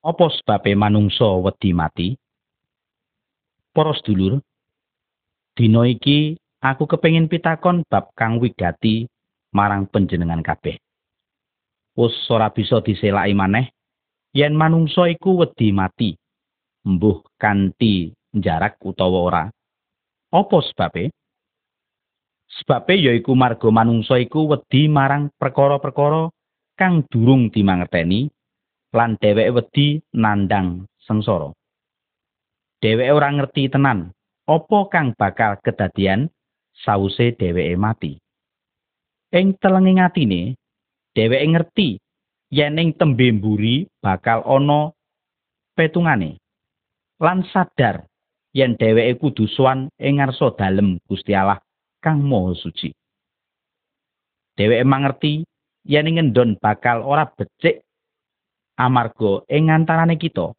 Apa sebabe manungsa wedi mati? Para sedulur, dina iki aku kepengin pitakon bab kang wigati marang panjenengan kabeh. Wus ora bisa diselaki maneh yen manungsa iku wedi mati, mbuh kanthi jarak utawa ora. Apa sebabe? Sebabe yaiku marga manungsa iku wedi marang perkara-perkara kang durung dimangerteni lan dheweke wedi nandang sengsara. Dheweke ora ngerti tenan apa kang bakal kedadian sause dheweke mati. Ing telenging atine, dheweke ngerti yen ing tembe mburi bakal ana petungane lan sadar yen dheweke kudu sowan ing ngarsa dalem Gusti Allah kang Maha Suci. Dheweke mangerti yen ngendon bakal ora becik amarga ing antarane kita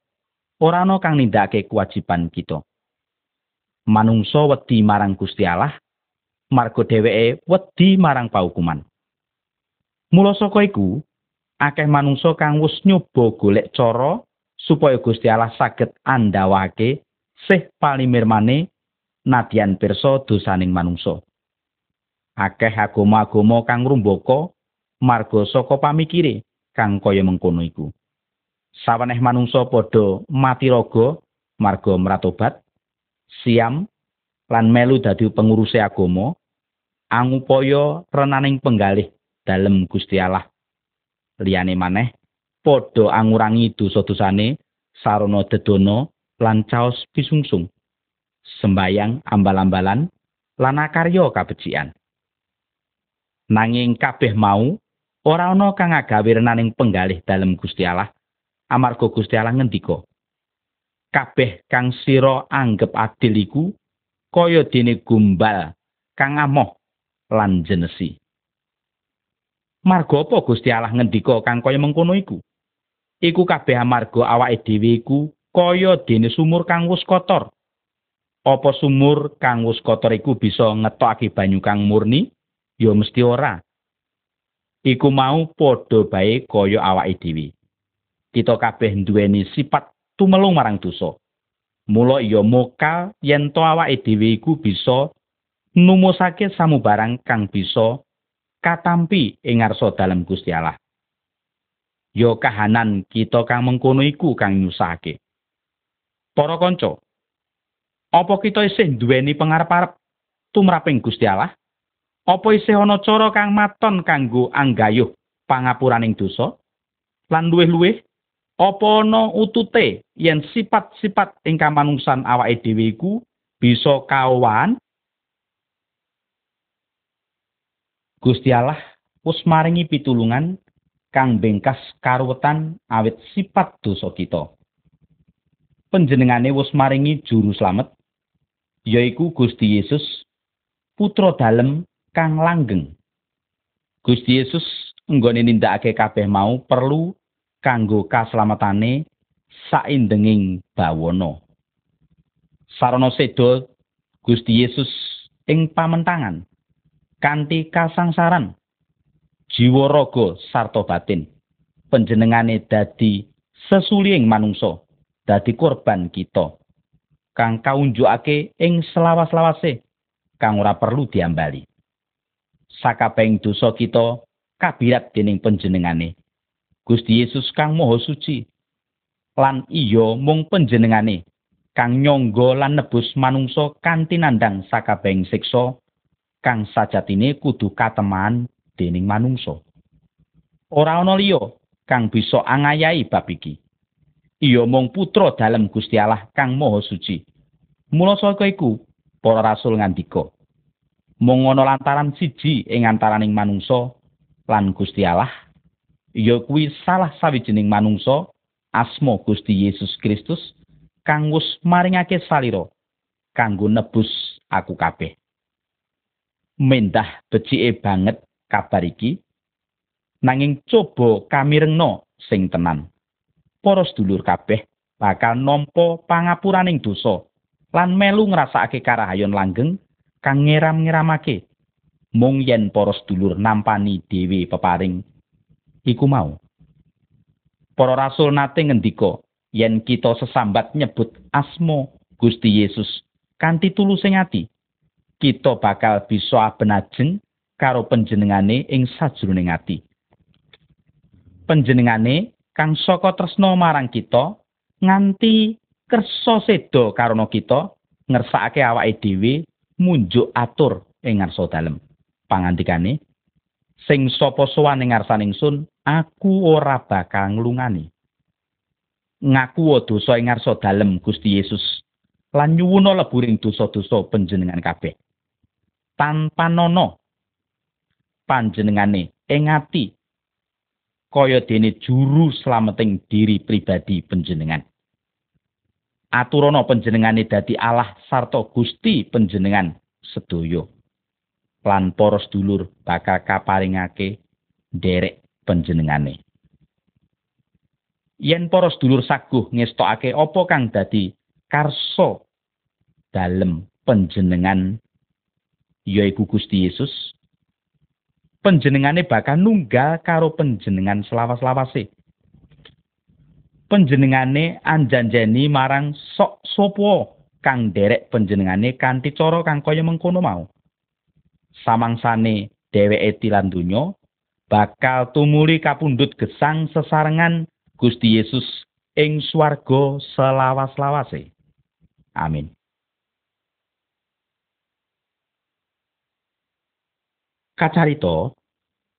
ora ana kang nindakake kewajiban kita. Manungsa wedi marang Gusti Allah marga dheweke wedi marang paukuman. Mula saka iku akeh manungsa kang wis nyoba golek cara supaya Gusti Allah saged andhawake sih palimirmane nadyan pirsa dosaning manungsa. akeh agama-agama kang rumbaka marga saka pamikire kang kaya mengkono iku. Saweneh manungsa padha mati raga marga mratobat, siam lan melu dadi penguruse agama, angupaya renaning penggalih dalem Gusti Allah. Liyane maneh padha angurangi dosa-dosane sarana dedono lan caos pisungsung. Sembayang ambal-ambalan lan akarya kabecikan. Nanging kabeh mau ora ana kang agawe renaning penggalih dalem Gusti Allah. Amarga Gusti Allah ngendika, kabeh kang sira anggep adil iku kaya dene gumbal kang amoh lan jenesi. Marga apa Gusti Allah ngendika kang kaya mengkono iku? Iku kabeh amarga awake dhewe iku kaya dene sumur kang wis kotor. Apa sumur kang wis kotor iku bisa ngetokake banyu kang murni? ya mesti ora. Iku mau padha bae kaya awake dhewe. Kita kabeh duweni sifat tumelung marang dosa. Mula ya mokal yen to awake dhewe iku bisa numusake samubarang kang bisa katampi ing ngarsa dalem Gusti Allah. Ya kahanan kita kang mengkono iku kang nyusahake. Para kanca, apa kita isih duweni pangarep-arep tumraping Gusti Allah? Apa isih ana cara kang maton kanggo anggayuh pangapuraning dosa? Lan luwih-luwih, apa ana utute yen sifat-sifat ingkang manungsan awake dhewe iku bisa kawan? Gusti Allah wis maringi pitulungan kang bengkas karuwetan awit sifat dosa kita. Panjenengane wis maringi juru slamet yaiku Gusti Yesus putra dalem kang langgeng. Gusti Yesus nggone nindakake kabeh mau perlu kanggo kaslametane saindenging bawana. Sarana seda Gusti Yesus ing pamentangan kanthi kasangsaran jiwa raga sarta batin panjenengane dadi sesuling manungsa dadi korban kita kang kaunjukake ing selawas-lawase kang ora perlu diambali. sakabehing dosa kita kabirat dening panjenengane. Gusti Yesus kang Maha Suci lan iya mung panjenengane kang nyangga lan nebus manungsa kanthi nandhang sakabehing siksa kang sajatine kudu kateman dening manungsa. Ora ana liya kang bisa angayahi bab iki. Iya mung putra dalem Gusti Allah kang Maha Suci. Mula saka iku para rasul ngandika, mung ana lantaran siji ing antaraning manungsa lan Gusti Allah ya kuwi salah sawijining manungsa asma Gusti Yesus Kristus kang wis maringake salira kanggo nebus aku kabeh. Mendah becike banget kabar iki nanging coba kamirengno sing tenan. Para sedulur kabeh bakal nampa pangapuraning dosa lan melu ngrasakake karahayon langgeng kang ngeram-ngeramake. Mung yen para sedulur nampani dhewe peparing iku mau. Para rasul nate ngendika yen kita sesambat nyebut asmo Gusti Yesus kanthi tulusing ati kita bakal bisa abenajeng karo panjenengane ing sajroning ati. Panjenengane kang saka tresna marang kita nganti kersa seda karena kita ngersakake awake dhewe munjuk atur ing ngarsa dalem. Pangandikane sing sapa sowan ing ngarsaning sun aku ora bakal nglungani. Ngaku dosa ing ngarsa dalem Gusti Yesus. Lan nyuwuna leburing dosa-dosa panjenengan kabeh. Tanpa nono panjenengane ing ati kaya dene juru slameting diri pribadi panjenengan. Aturana panjenengane dadi Allah sarta Gusti panjenengan sedaya. Lan para sedulur bakal kaparingake derek panjenengane. Yen para sedulur saguh ngestokake apa kang dadi karso dalem panjenengan yaiku Gusti Yesus panjenengane bakal nunggal karo panjenengan selawas-lawase. Panjenengane anjanjeni marang sok sopo kang derek panjenengane kanthi cara kang kaya mengkono mau. Samangsane dheweke tilan donya bakal tumuli kapundhut gesang sesarengan Gusti Yesus ing swarga selawas-lawase. Amin. Kacarita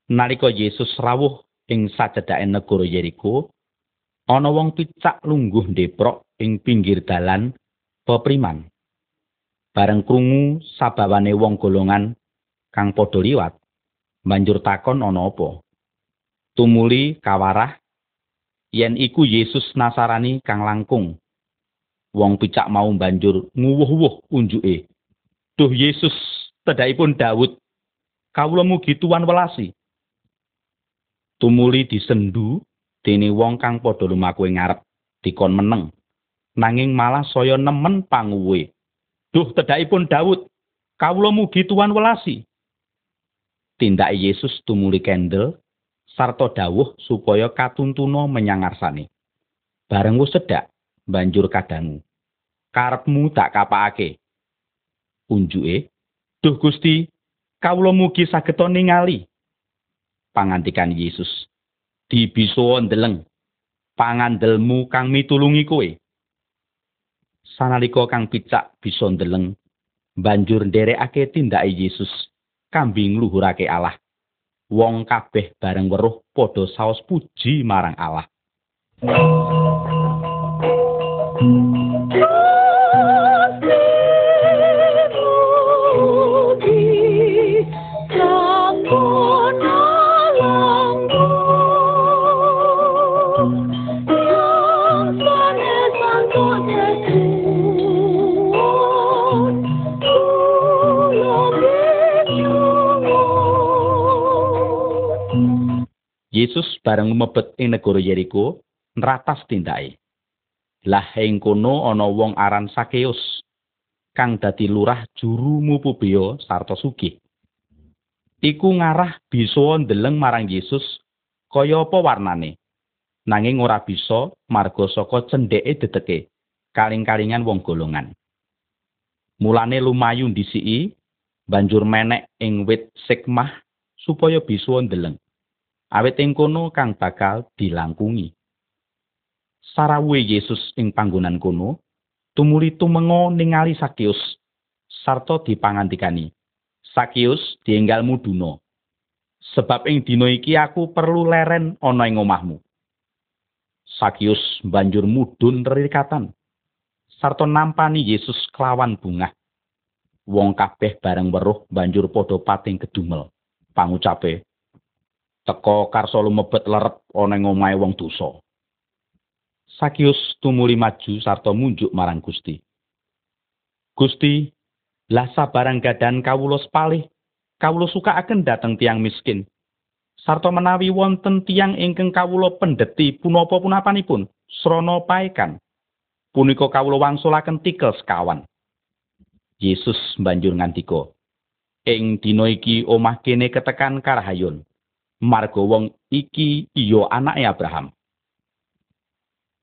nalika Yesus rawuh ing sacedhake negara Yeriko, ana wong picak lungguh ndeprok ing pinggir dalan pepriman. Bareng krungu sabawane wong golongan kang padha liwat, banjur takon ana apa. Tumuli kawarah yen iku Yesus Nasarani kang langkung. Wong picak mau banjur nguwuh-wuh unjuke. Duh Yesus, tedhaipun Daud, kawula mugi tuwan welasi. Tumuli disendu dene wong kang padha lumaku ngarep dikon meneng. Nanging malah saya nemen panguwe. Duh tedhaipun Daud, kawula mugi tuwan welasi. Tindak Yesus tumuli kendel sarta dawuh supaya katuntuna menyang ngarsane. Bareng banjur kadangu. Karepmu tak kapakake. Unjuke, "Duh Gusti, kawula mugi saged ningali." Pangantikan Yesus, "Dibisa ndeleng pangandelmu kang mitulungi kowe." Sanalika kang picak bisa ndeleng, banjur nderekake tindake Yesus kambing luhurake Allah. wong kabeh bareng weruh padha saos puji marang Allah. Yesus bareng mebet ing negara Yeriko nratas tindake. Lah ing kono ana wong aran Sakeus kang dadi lurah juru mupubeo sarta sugih. Iku ngarah bisa ndeleng marang Yesus kaya apa warnane. Nanging ora bisa marga saka cendheke deteke kaling-kalingan wong golongan. Mulane lumayu ndisiki banjur menek ing wit sikmah supaya bisa ndeleng. Awit ing kono kang bakal dilangkungi. Sarawuhe Yesus ing panggonan kono, tumuli tumengo ningali Sakius sarta dipangantikani. Sakius dienggal muduna. Sebab ing dina iki aku perlu leren ana ing omahmu. Sakius banjur mudhun ririkatan sarta nampani Yesus kelawan bunga. Wong kabeh bareng weruh banjur padha pating kedumel. Pangucape, teka karsa lumebet leret ana ing omahe wong dosa. Sakius tumuli maju sarta munjuk marang Gusti. Gusti, lah sabarang gadan kawula sepalih, kawula sukaaken dhateng tiang miskin. Sarta menawi wonten tiang ingkang kawula pendeti punapa punapanipun, srana paekan. Punika kawula wangsulaken tikel sekawan. Yesus banjur ngandika, "Ing dina iki omah kene ketekan karahayun." Marga wong iki iya anake Abraham.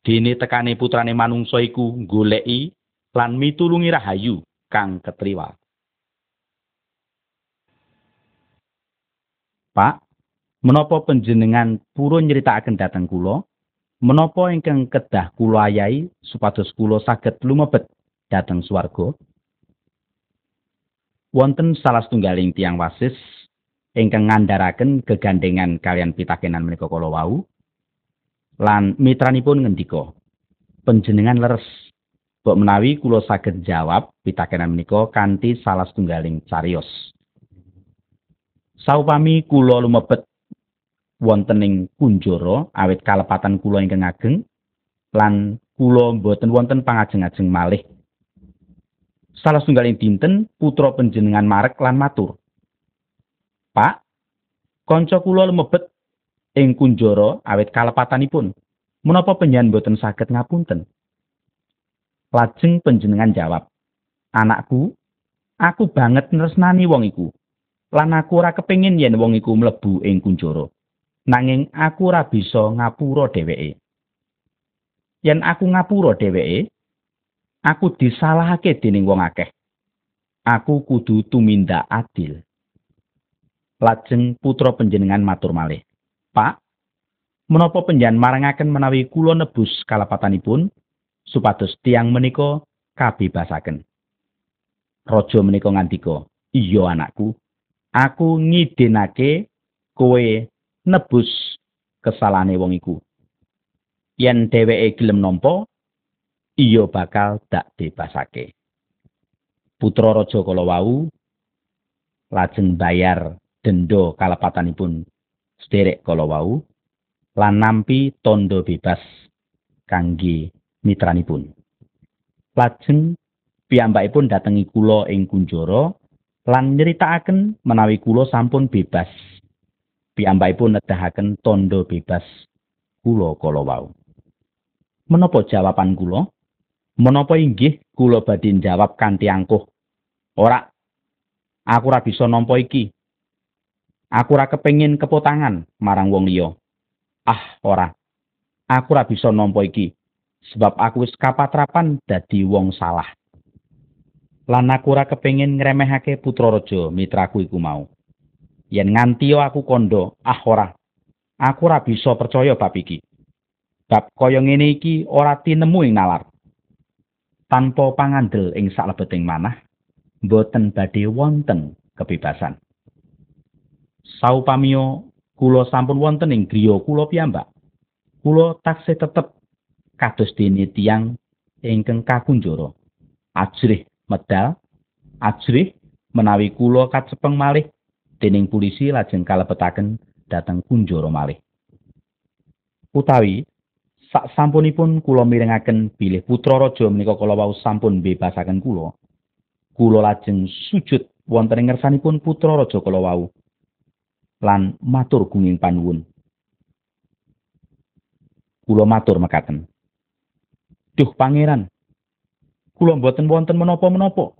dene tekane putrane manungsa iku goleki lan mitulungi rahayu kang ketriwal. Pak, menapa panjenengan purun nyritakaken dhateng kula? Menapa ingkang kedah kula ayahi supados kula saged lumebet dhateng swarga? Wonten salah setunggaling tiang wasis ingkang ngandharaken gegandengan kalian pitakenan menika kala wau lan mitranipun ngendika panjenengan leres Bok menawi kula saged jawab pitakenan menika kanthi salah setunggaling carios. Saupami kula lumebet wonten ing kunjara awit kalepatan kula ingkang ageng lan kula boten wonten pangajeng-ajeng malih. Salah setunggaling dinten putra panjenengan marek lan matur. Pak, kanca kula lumebet ing kunjara awit kalepatanipun. Menapa panjenengan boten saged ngapunten? Lajeng panjenengan jawab, "Anakku, aku banget nresnani wong iku. Lan aku ora kepengin yen wong iku mlebu ing kunjara. Nanging aku ora bisa ngapura dheweke. Yen aku ngapura dheweke, aku disalahake dening wong akeh. Aku kudu tumindak adil." Lajeng putra panjenengan matur malih, "Pak, menapa panjenengan marangaken menawi kula nebus kalapatanipun?" supados tiang menika kabebasaken. Raja menika ngandika, "Iya anakku, aku ngidinake kowe nebus kesalahane wong iku. Yen dheweke gelem nampa, iya bakal dak bebasake." Putra raja kala wau lajeng bayar denda kalepatanipun sederek kala wau lan nampi tondo bebas kangge mitranipun. Lajeng piyambakipun datengi kula ing kunjara lan nyeritakaken menawi kula sampun bebas. Piyambakipun nedahaken tondo bebas kula kala wau. Menapa jawaban kula? Menapa inggih kula badhe jawab kanthi angkuh? Ora. Aku ora bisa nampa iki. Aku ora kepengin kepotangan marang wong liya. Ah, ora. Aku ora bisa nampa iki. sebab aku wis kapatrapan dadi wong salah. Lan aku ora kepengin ngremehake putra raja mitraku iku mau. Yen nganti aku kondo, ah ora. Aku ora bisa percaya bab iki. Bab kaya ngene iki ora tinemu ing nalar. Tanpa pangandel ing saklebeting manah, boten badhe wonten kebebasan. Saupamiyo kula sampun wonten ing griya kula piyambak. Kula taksih tetep kados dene tiang ingkang kakunjara. Ajrih medal, ajrih menawi kula kacepeng malih dening polisi lajeng kalebetaken dhateng kunjara malih. Utawi sak sampunipun kula mirengaken bilih putra raja menika kala wau sampun bebasaken kula. Kula lajeng sujud wonten ing ngersanipun putra raja kala wau lan matur gunging panuwun. Kula matur mekaten. Duh pangeran, kula mboten wonten menapa-menapa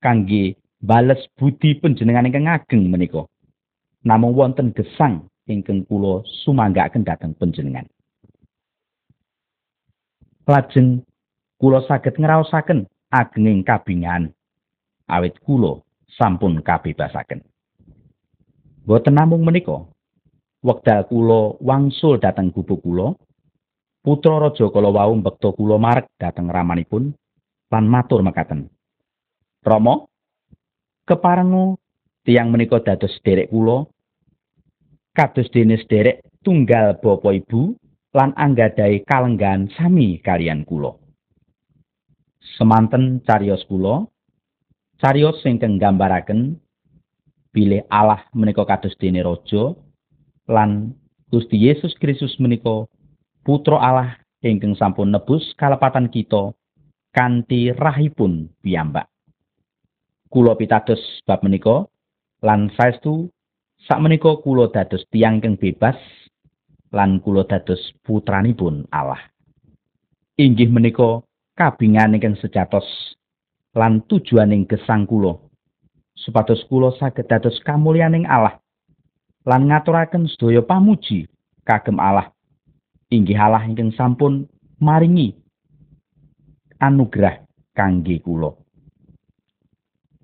kangge bales budi panjenengan ingkang ageng menika. Namung wonten gesang ingkang kula sumanggaaken dhateng panjenengan. Lajeng kula saged ngraosaken agenging kabingan awit kula sampun kabebasaken. Boten namung menika, wekdal kula wangsul dhateng gubuk kula, Putra raja kala wau mbekta kula marek dhateng ramanipun lan matur mekaten. Rama, keparengu tiang menika dados sederek kula kados dene sederek tunggal bapa ibu lan anggadhahi kalenggan sami kalian kula. Semanten cariyos kula cariyos sing nggambaraken bilih Allah menika kados dene raja lan Gusti Yesus Kristus menika putra Allah ingkang sampun nebus kalepatan kita kanthi rahipun piyambak. Kula pitados bab menika lan saestu sak menika kula dados tiyang kang bebas lan kula dados putranipun Allah. Inggih menika kabingan ingkang sejatos lan tujuaning gesang kula supados kula saged dados kamulyaning Allah lan ngaturaken sedaya pamuji kagem Allah inggih Allah ingkang sampun maringi anugerah kangge kula.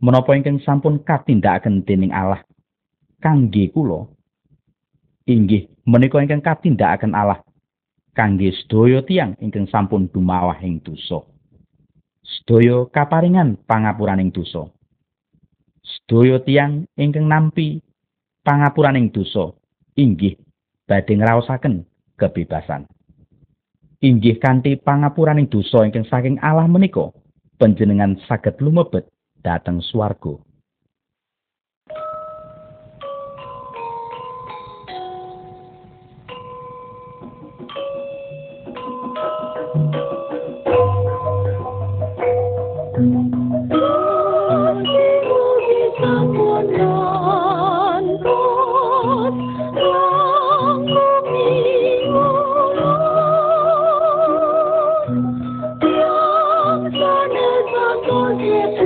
Menapa ingkang sampun katindakaken dening Allah kangge kula inggih menika ingkang katindakaken Allah kangge sedaya tiang ingkang sampun dumawah ing dosa. Sedaya kaparingan pangapuraning dosa. Sedaya tiang ingkang nampi pangapuraning dosa inggih badhe ngraosaken kebebasan. Inggih kanthi pangapuraning dosa ingkang saking Allah menika panjenengan saged lumebet dhateng swarga. don't.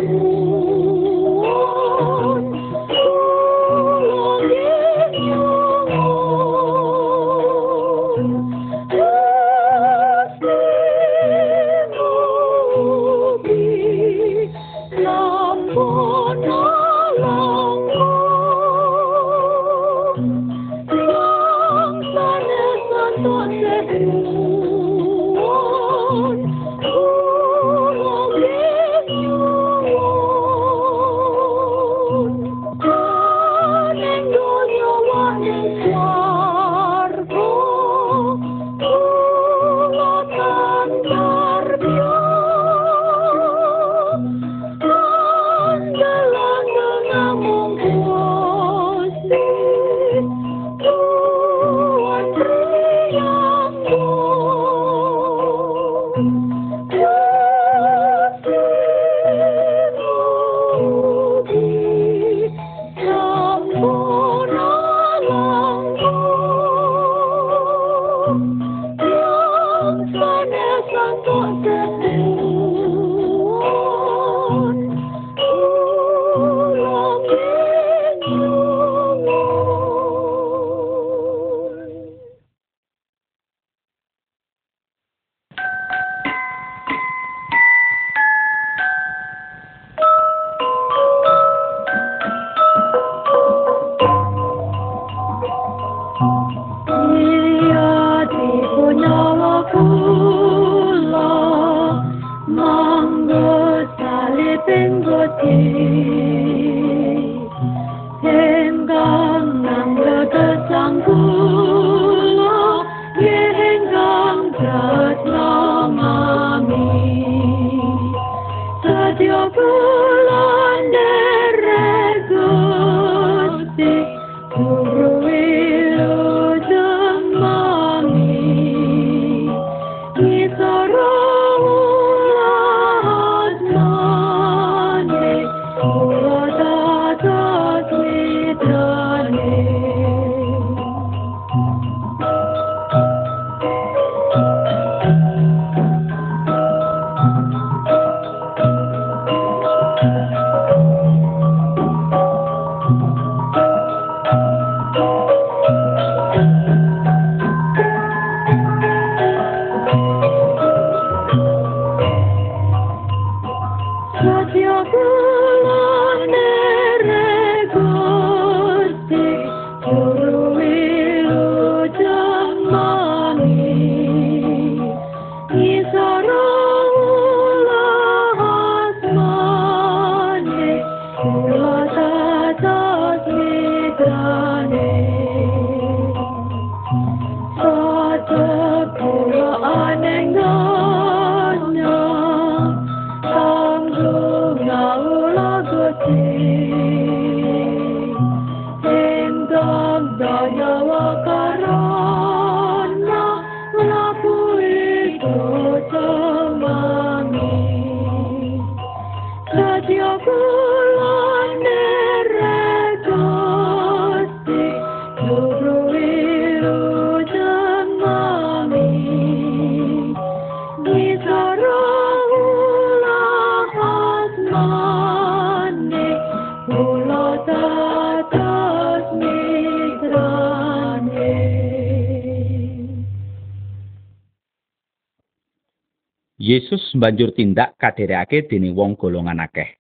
Yesus banjur tindak kaderekake dening wong golongan akeh.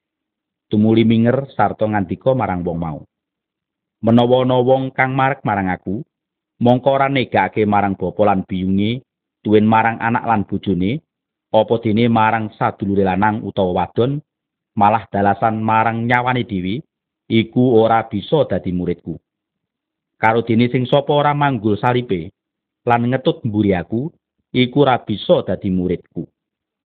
Tumuli minger sarta ngandika marang wong mau. Menawa ana wong kang marek marang aku, mongko ora negake marang bapa lan biyunge, marang anak lan bojone, apa dene marang sadulure lanang utawa wadon, malah dalasan marang nyawane dhewe, iku ora bisa dadi muridku. Karo dene sing sapa ora manggul salipe lan ngetut mburi aku, iku ora bisa dadi muridku.